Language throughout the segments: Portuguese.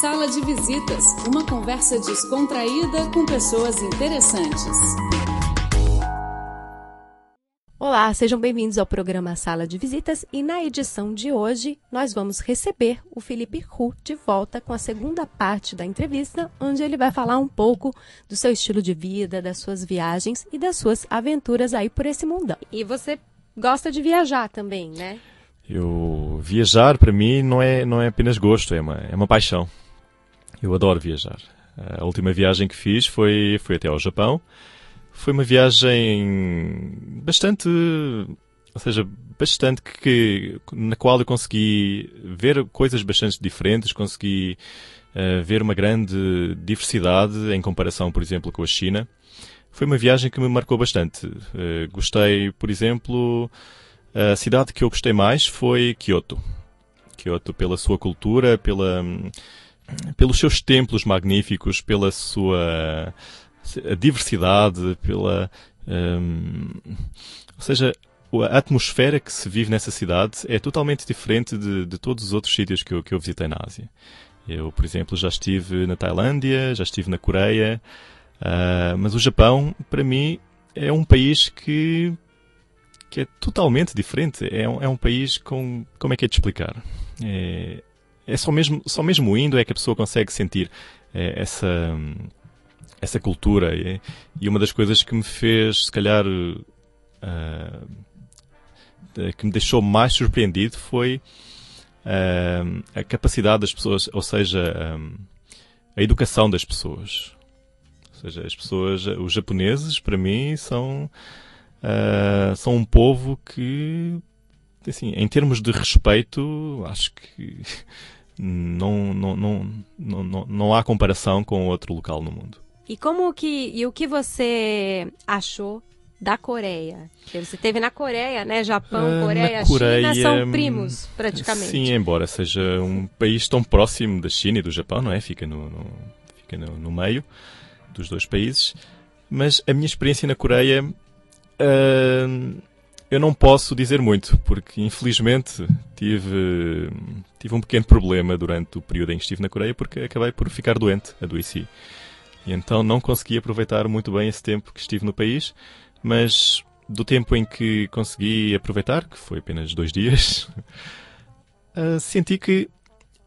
Sala de Visitas, uma conversa descontraída com pessoas interessantes. Olá, sejam bem-vindos ao programa Sala de Visitas e na edição de hoje nós vamos receber o Felipe Hu de volta com a segunda parte da entrevista, onde ele vai falar um pouco do seu estilo de vida, das suas viagens e das suas aventuras aí por esse mundão. E você gosta de viajar também, né? Eu viajar para mim não é não é apenas gosto, é uma é uma paixão. Eu adoro viajar. A última viagem que fiz foi foi até ao Japão. Foi uma viagem bastante, ou seja, bastante que na qual eu consegui ver coisas bastante diferentes, consegui uh, ver uma grande diversidade em comparação, por exemplo, com a China. Foi uma viagem que me marcou bastante. Uh, gostei, por exemplo, a cidade que eu gostei mais foi Kyoto. Kyoto pela sua cultura, pela, pelos seus templos magníficos, pela sua diversidade, pela. Um, ou seja, a atmosfera que se vive nessa cidade é totalmente diferente de, de todos os outros sítios que eu, que eu visitei na Ásia. Eu, por exemplo, já estive na Tailândia, já estive na Coreia, uh, mas o Japão, para mim, é um país que que é totalmente diferente. É um, é um país com. Como é que é de explicar? É, é só, mesmo, só mesmo indo é que a pessoa consegue sentir é, essa, essa cultura. E, e, uma das coisas que me fez, se calhar. Uh, que me deixou mais surpreendido foi uh, a capacidade das pessoas, ou seja, um, a educação das pessoas. Ou seja, as pessoas, os japoneses, para mim, são uh, são um povo que, assim, em termos de respeito, acho que não, não, não, não, não há comparação com outro local no mundo. E como que e o que você achou da Coreia? Você teve na Coreia, né? Japão, uh, Coreia, Coreia, China são primos praticamente. Sim, embora seja um país tão próximo da China e do Japão, não é? Fica no, no fica no, no meio dos dois países. Mas a minha experiência na Coreia Uh, eu não posso dizer muito, porque infelizmente tive, tive um pequeno problema durante o período em que estive na Coreia, porque acabei por ficar doente, adoeci. E então não consegui aproveitar muito bem esse tempo que estive no país, mas do tempo em que consegui aproveitar, que foi apenas dois dias, uh, senti que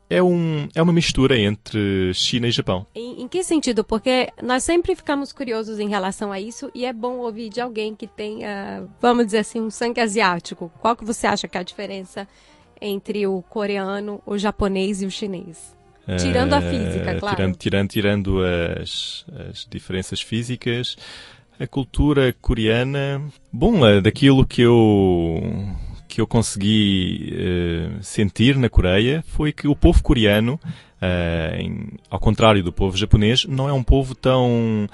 é, um, é uma mistura entre China e Japão. Em, em, que sentido? Porque nós sempre ficamos curiosos em relação a isso e é bom ouvir de alguém que tenha, vamos dizer assim, um sangue asiático. Qual que você acha que é a diferença entre o coreano, o japonês e o chinês? Tirando a física, uh, claro. Tirando, tirando, tirando as, as diferenças físicas, a cultura coreana, bom, é daquilo que eu que eu consegui uh, sentir na Coreia foi que o povo coreano, uh, em, ao contrário do povo japonês, não é um povo tão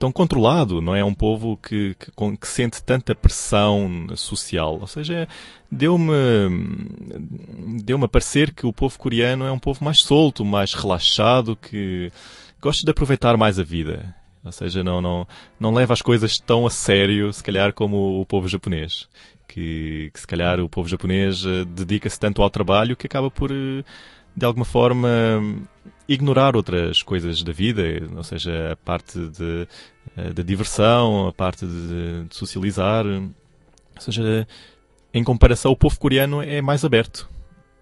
tão controlado, não é um povo que, que, que sente tanta pressão social. Ou seja, deu-me deu-me a parecer que o povo coreano é um povo mais solto, mais relaxado, que gosta de aproveitar mais a vida. Ou seja, não, não, não leva as coisas tão a sério, se calhar, como o povo japonês que, que se calhar o povo japonês uh, dedica-se tanto ao trabalho que acaba por, uh, de alguma forma, ignorar outras coisas da vida, ou seja, a parte de, de diversão, a parte de, de socializar. Ou seja, em comparação, o povo coreano é mais aberto.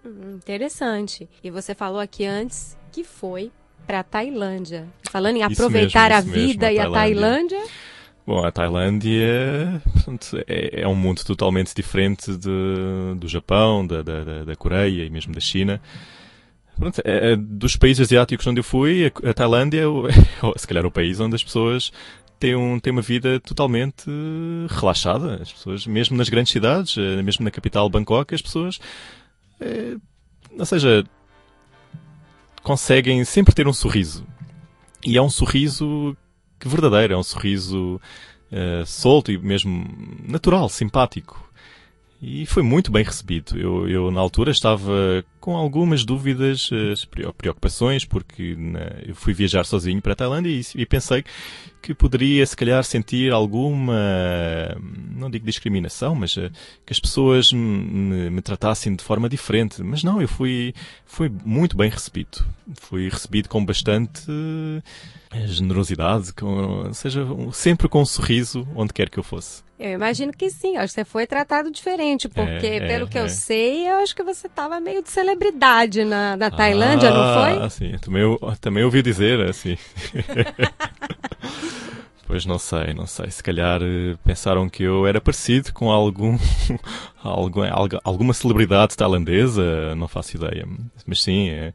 Hum, interessante. E você falou aqui antes que foi para a Tailândia. Falando em aproveitar mesmo, a vida mesmo, a e a Tailândia. Bom, a Tailândia é, é, um mundo totalmente diferente de, do Japão, da, da, da, Coreia e mesmo da China. É, é, dos países asiáticos onde eu fui, a, a Tailândia é, se calhar, o país onde as pessoas têm, um, têm uma vida totalmente relaxada. As pessoas, mesmo nas grandes cidades, eh, mesmo na capital Bangkok, as pessoas, é, ou seja, conseguem sempre ter um sorriso. E é um sorriso verdadeiro, é um sorriso uh, solto e mesmo natural, simpático. E foi muito bem recebido. Eu, eu na altura, estava com algumas dúvidas, uh, preocupações, porque eu fui viajar sozinho para a Tailândia e, e pensei que poderia, se calhar, sentir alguma, não digo discriminação, mas uh, que as pessoas me, me, tratassem de forma diferente. Mas não, eu fui, fui muito bem recebido. Fui recebido com bastante uh, generosidade, com, seja, sempre com um sorriso onde quer que eu fosse. Eu imagino que sim, acho que você foi tratado diferente, porque é, pelo é, que eu é. sei, eu acho que você estava meio de celebridade na, na Tailândia, ah, não foi? Sim, também, também ouvi dizer, assim. Pois não sei, não sei. Se calhar eh, pensaram que eu era parecido com algum, algum alguma celebridade tailandesa, não faço ideia. Mas sim, é,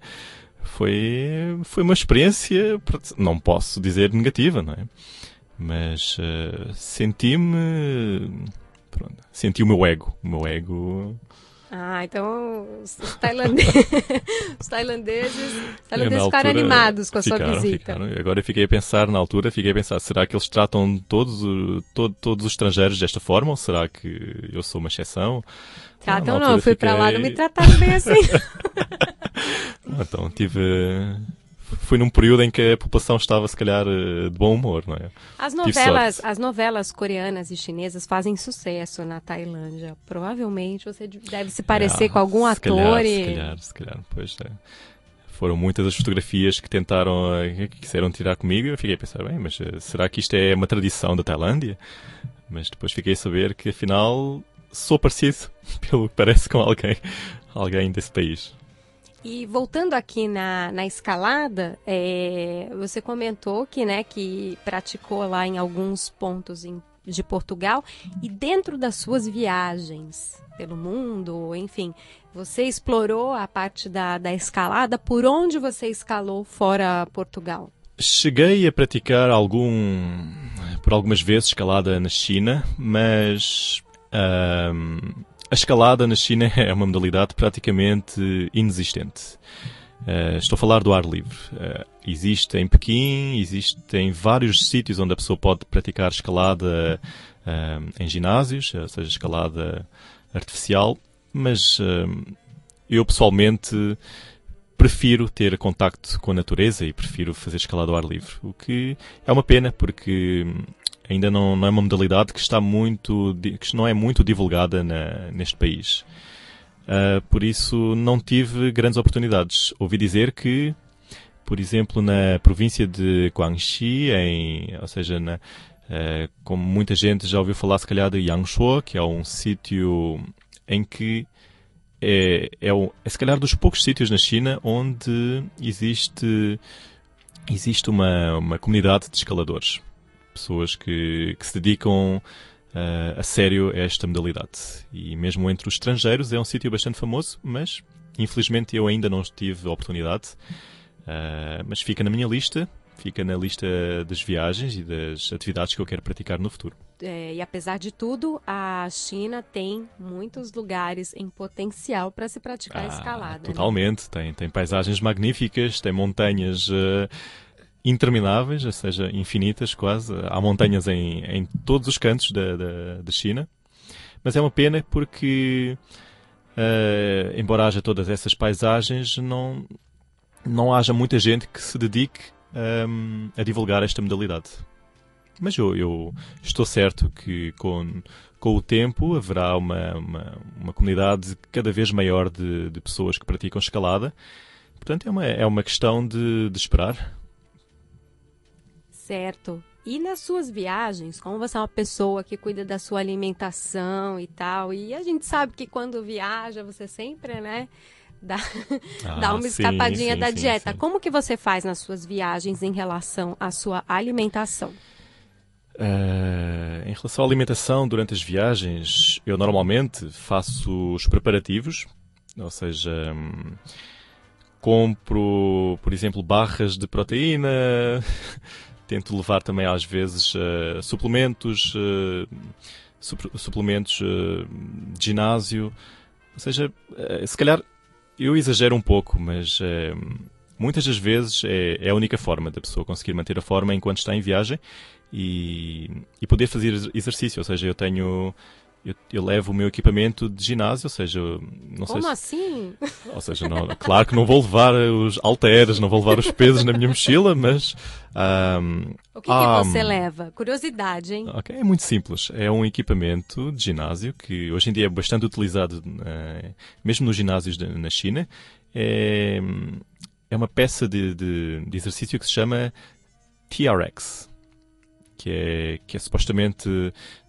foi, foi uma experiência, não posso dizer negativa, não é? Mas uh, senti-me. Senti o meu ego. O meu ego ah, então os, tailandeses, os tailandeses, os tailandeses ficaram animados com a ficaram, sua visita. Ficaram. Agora eu fiquei a pensar, na altura, fiquei a pensar, será que eles tratam todos, todo, todos os estrangeiros desta forma ou será que eu sou uma exceção? Tratam não, não eu fui fiquei... para lá não me trataram bem assim. então tive foi num período em que a população estava, se calhar, eh, de bom humor, não é? As novelas, as novelas coreanas e chinesas fazem sucesso na Tailândia. Provavelmente você deve se parecer é, com algum ator calhar, e... Se calhar, se calhar, pois é. Foram muitas as fotografias que tentaram, eh, que quiseram tirar comigo e eu fiquei a pensar, bem, mas eh, será que isto é uma tradição da Tailândia? Mas depois fiquei a saber que, afinal, sou parecido, pelo que parece, com alguém, alguém desse país. E voltando aqui na, na escalada, é, você comentou que, né, que praticou lá em alguns pontos em, de Portugal e dentro das suas viagens pelo mundo, enfim, você explorou a parte da, da escalada. Por onde você escalou fora Portugal? Cheguei a praticar algum, por algumas vezes escalada na China, mas um, a escalada na China é uma modalidade praticamente inexistente. Uh, estou a falar do ar livre. Uh, existe em Pequim, existe em vários sítios onde a pessoa pode praticar escalada uh, em ginásios, ou seja, escalada artificial, mas eu pessoalmente prefiro ter contacto com a natureza e prefiro fazer escalada ao ar livre, o que é uma pena porque ainda não, não é uma modalidade que está muito que não é muito divulgada na, neste país. Uh, por isso não tive grandes oportunidades. Ouvi dizer que, por exemplo, na província de Guangxi, em, ou seja, na, uh, como muita gente já ouviu falar, se calhar, de Yangshuo, que é um sítio em que é, é, o, é se calhar dos poucos sítios na China onde existe, existe uma, uma comunidade de escaladores pessoas que, que se dedicam uh, a sério a esta modalidade. E mesmo entre os estrangeiros é um sítio bastante famoso, mas infelizmente eu ainda não tive a oportunidade. Uh, mas fica na minha lista, fica na lista das viagens e das atividades que eu quero praticar no futuro. É, e apesar de tudo, a China tem muitos lugares em potencial para se praticar ah, escalada. Né? Totalmente, né? tem, tem paisagens magníficas, tem montanhas. Uh, intermináveis, ou seja, infinitas quase. Há montanhas em, em todos os cantos da, da, da China. Mas é uma pena porque, uh, embora haja todas essas paisagens, não, não haja muita gente que se dedique um, a divulgar esta modalidade. Mas eu, eu, estou certo que com, com o tempo haverá uma, uma, uma comunidade cada vez maior de, de, pessoas que praticam escalada. Portanto, é uma, é uma questão de, de esperar. Certo. E nas suas viagens, como você é uma pessoa que cuida da sua alimentação e tal, e a gente sabe que quando viaja você sempre, né, dá, ah, dá uma escapadinha sim, da sim, dieta. Sim. Como que você faz nas suas viagens em relação à sua alimentação? Uh, em relação à alimentação durante as viagens, eu normalmente faço os preparativos, ou seja, hum, compro, por exemplo, barras de proteína, tento levar também às vezes uh, suplementos, uh, suplementos uh, de ginásio. Ou seja, se calhar eu exagero um pouco, mas muitas das vezes é, é, a única forma da pessoa conseguir manter a forma enquanto está em viagem e, e poder fazer exercício. Ou seja, eu tenho eu, eu, levo o meu equipamento de ginásio, ou seja, não Como sei assim? Ou seja, não, claro que não vou levar os halteres, não vou levar os pesos na minha mochila, mas... Um, o que, que você leva? Curiosidade, hein? Ok, é muito simples. É um equipamento de ginásio que hoje em dia é bastante utilizado, uh, mesmo nos ginásios de, na China. É, é uma peça de, de, de exercício que se chama TRX, que é, que é supostamente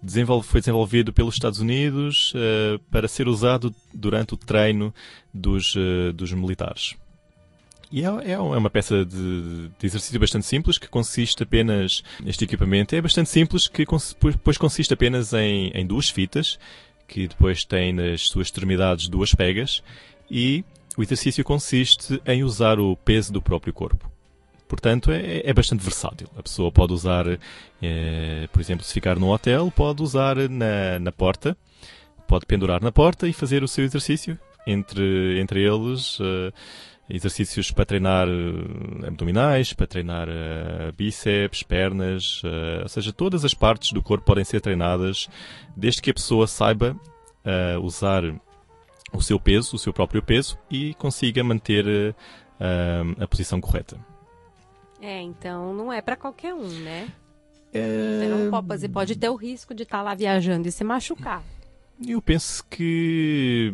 desenvolve, foi desenvolvido pelos Estados Unidos uh, para ser usado durante o treino dos, uh, dos militares. E é, é, é uma peça de, de, exercício bastante simples que consiste apenas. Este equipamento é bastante simples, que depois consiste apenas em, em duas fitas, que depois tem nas suas extremidades duas pegas, e o exercício consiste em usar o peso do próprio corpo. Portanto, é, é bastante versátil. A pessoa pode usar, é, por exemplo, se ficar no hotel, pode usar na, na porta, pode pendurar na porta e fazer o seu exercício. Entre, entre eles, uh, exercícios para treinar abdominais, para treinar uh, bíceps, pernas, uh, ou seja, todas as partes do corpo podem ser treinadas desde que a pessoa saiba usar o seu peso, o seu próprio peso e consiga manter a posição correta. É, então não é para qualquer um, né? É... Você não pode, você pode ter o risco de estar tá lá viajando e se machucar. Eu penso que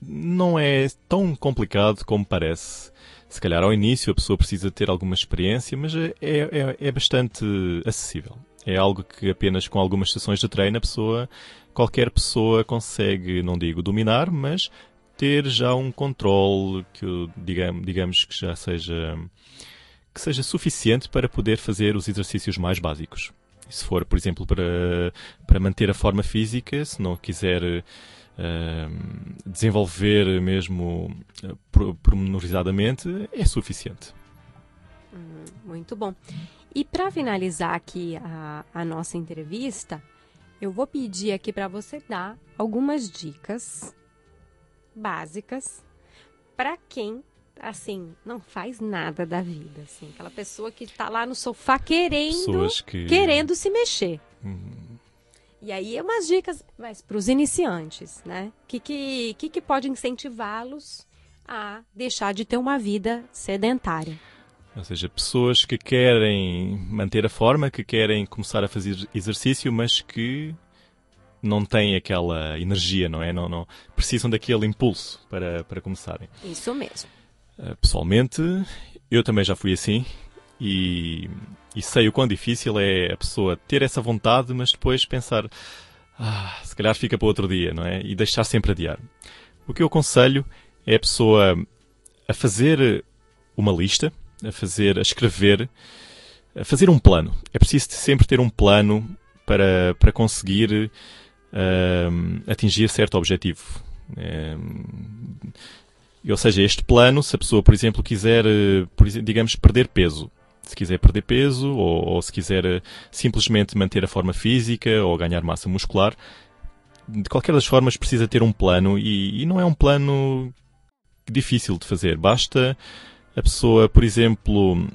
não é tão complicado como parece. Se calhar ao início a pessoa precisa ter alguma experiência, mas é, é, é bastante acessível. É algo que apenas com algumas sessões de treino a pessoa, qualquer pessoa consegue, não digo dominar, mas ter já um controle que digamos, digamos que já seja que seja suficiente para poder fazer os exercícios mais básicos. se for, por exemplo, para, para manter a forma física, se não quiser uh, desenvolver mesmo uh, pormenorizadamente, é suficiente. Hum, muito bom. E para finalizar aqui a, a nossa entrevista, eu vou pedir aqui para você dar algumas dicas básicas para quem assim, não faz nada da vida, assim, aquela pessoa que está lá no sofá querendo, que... querendo se mexer. Uhum. E aí, umas dicas para os iniciantes, né? O que, que, que, que pode incentivá-los a deixar de ter uma vida sedentária? Ou seja, pessoas que querem manter a forma, que querem começar a fazer exercício, mas que não têm aquela energia, não é? Não, não precisam daquele impulso para, para começarem. Isso mesmo. Eh, pessoalmente, eu também já fui assim e, e, sei o quão difícil é a pessoa ter essa vontade, mas depois pensar, ah, se calhar fica para outro dia, não é? E deixar sempre adiar. O que eu aconselho é a pessoa a fazer uma lista, a fazer, a escrever, a fazer um plano. É preciso sempre ter um plano para, para conseguir uh, atingir certo objetivo. Uh, ou seja, este plano, se a pessoa, por exemplo, quiser, eh, digamos, perder peso, se quiser perder peso ou, ou, se quiser eh, simplesmente manter a forma física ou ganhar massa muscular, de qualquer das formas precisa ter um plano e, e não é um plano difícil de fazer. Basta a pessoa, por exemplo,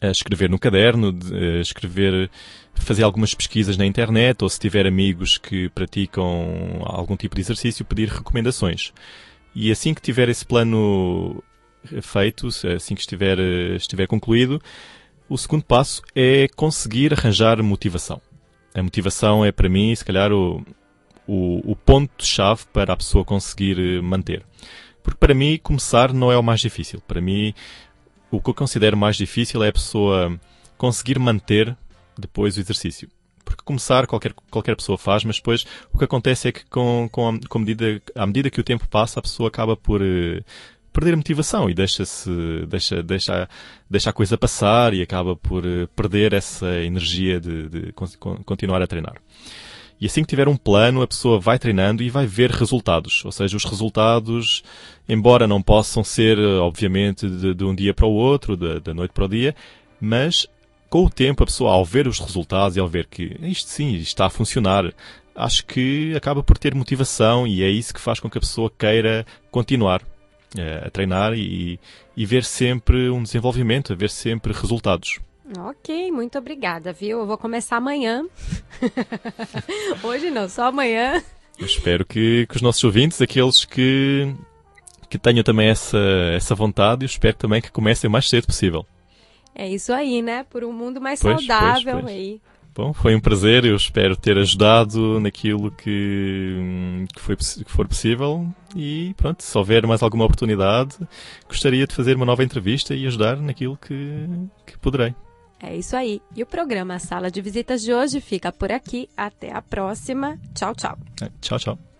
escrever no caderno, escrever, fazer algumas pesquisas na internet ou se tiver amigos que praticam algum tipo de exercício, pedir recomendações. E assim que tiver esse plano feito, assim que estiver, estiver concluído, o segundo passo é conseguir arranjar motivação. A motivação é, para mim, se calhar, o, o, o ponto-chave para a pessoa conseguir manter. Porque, para mim, começar não é o mais difícil. Para mim, o que eu considero mais difícil é a pessoa conseguir manter depois o exercício porque começar qualquer, qualquer pessoa faz, mas depois o que acontece é que com, com, a, com a medida, à medida que o tempo passa, a pessoa acaba por uh, perder a motivação e deixa-se, deixa, deixa, deixa a coisa passar e acaba por uh, perder essa energia de, de continuar a treinar. E assim que tiver um plano, a pessoa vai treinando e vai ver resultados. Ou seja, os resultados, embora não possam ser, obviamente, de, de um dia para o outro, da noite para o dia, mas com o tempo, a pessoa, ao ver os resultados e ao ver que isto sim está a funcionar, acho que acaba por ter motivação e é isso que faz com que a pessoa queira continuar uh, a treinar e, e ver sempre um desenvolvimento, a ver sempre resultados. Ok, muito obrigada, viu? Eu vou começar amanhã. Hoje não, só amanhã. Eu espero que, que os nossos ouvintes, aqueles que, que tenham também essa, essa vontade, eu espero também que comecem o mais cedo possível. É isso aí, né? Por um mundo mais Pois, saudável pois, pois. aí. Bom, foi um prazer, eu espero ter ajudado naquilo que, que, foi, que for possível e pronto, se houver mais alguma oportunidade, gostaria de fazer uma nova entrevista e ajudar naquilo que, que poderei. É isso aí. E o programa Sala de Visitas de hoje fica por aqui. Até a próxima. Tchau, tchau. Tchau, tchau.